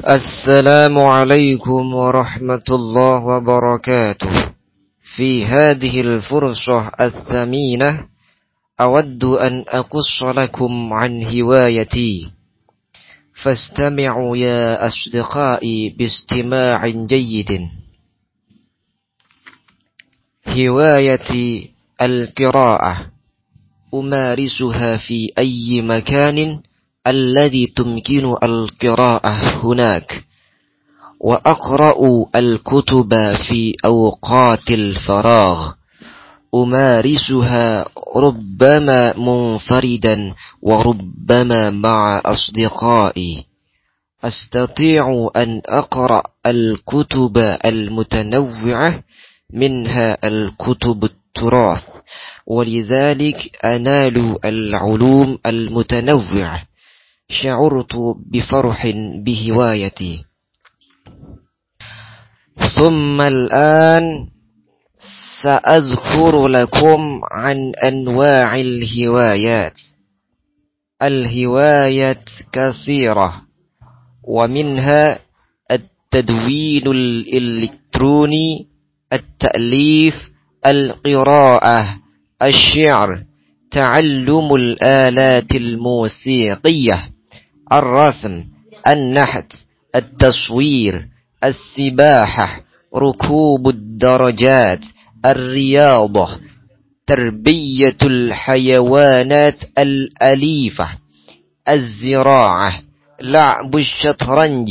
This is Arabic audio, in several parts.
السلام عليكم ورحمة الله وبركاته. في هذه الفرصة الثمينة أود أن أقص لكم عن هوايتي. فاستمعوا يا أصدقائي باستماع جيد. هوايتي القراءة. أمارسها في أي مكان الذي تمكن القراءة هناك وأقرأ الكتب في أوقات الفراغ أمارسها ربما منفردا وربما مع أصدقائي. أستطيع أن أقرأ الكتب المتنوعة منها الكتب التراث ولذلك أنال العلوم المتنوعة. شعرت بفرح بهوايتي. ثم الآن سأذكر لكم عن أنواع الهوايات. الهواية كثيرة ومنها التدوين الإلكتروني التأليف القراءة الشعر تعلم الآلات الموسيقية. الرسم النحت التصوير السباحة ركوب الدرجات الرياضة تربية الحيوانات الأليفة الزراعة لعب الشطرنج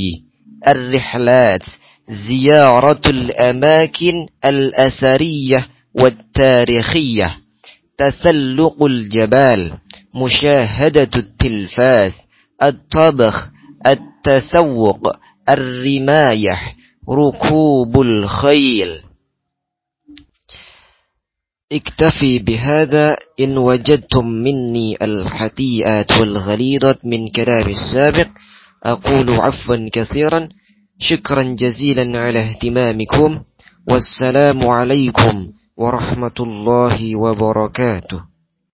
الرحلات زيارة الأماكن الأثرية والتاريخية تسلق الجبال مشاهدة التلفاز الطبخ التسوق الرماية ركوب الخيل. اكتفي بهذا إن وجدتم مني الحتيئات والغليظة من كلام السابق. أقول عفوا كثيرا. شكرا جزيلا على اهتمامكم. والسلام عليكم ورحمة الله وبركاته.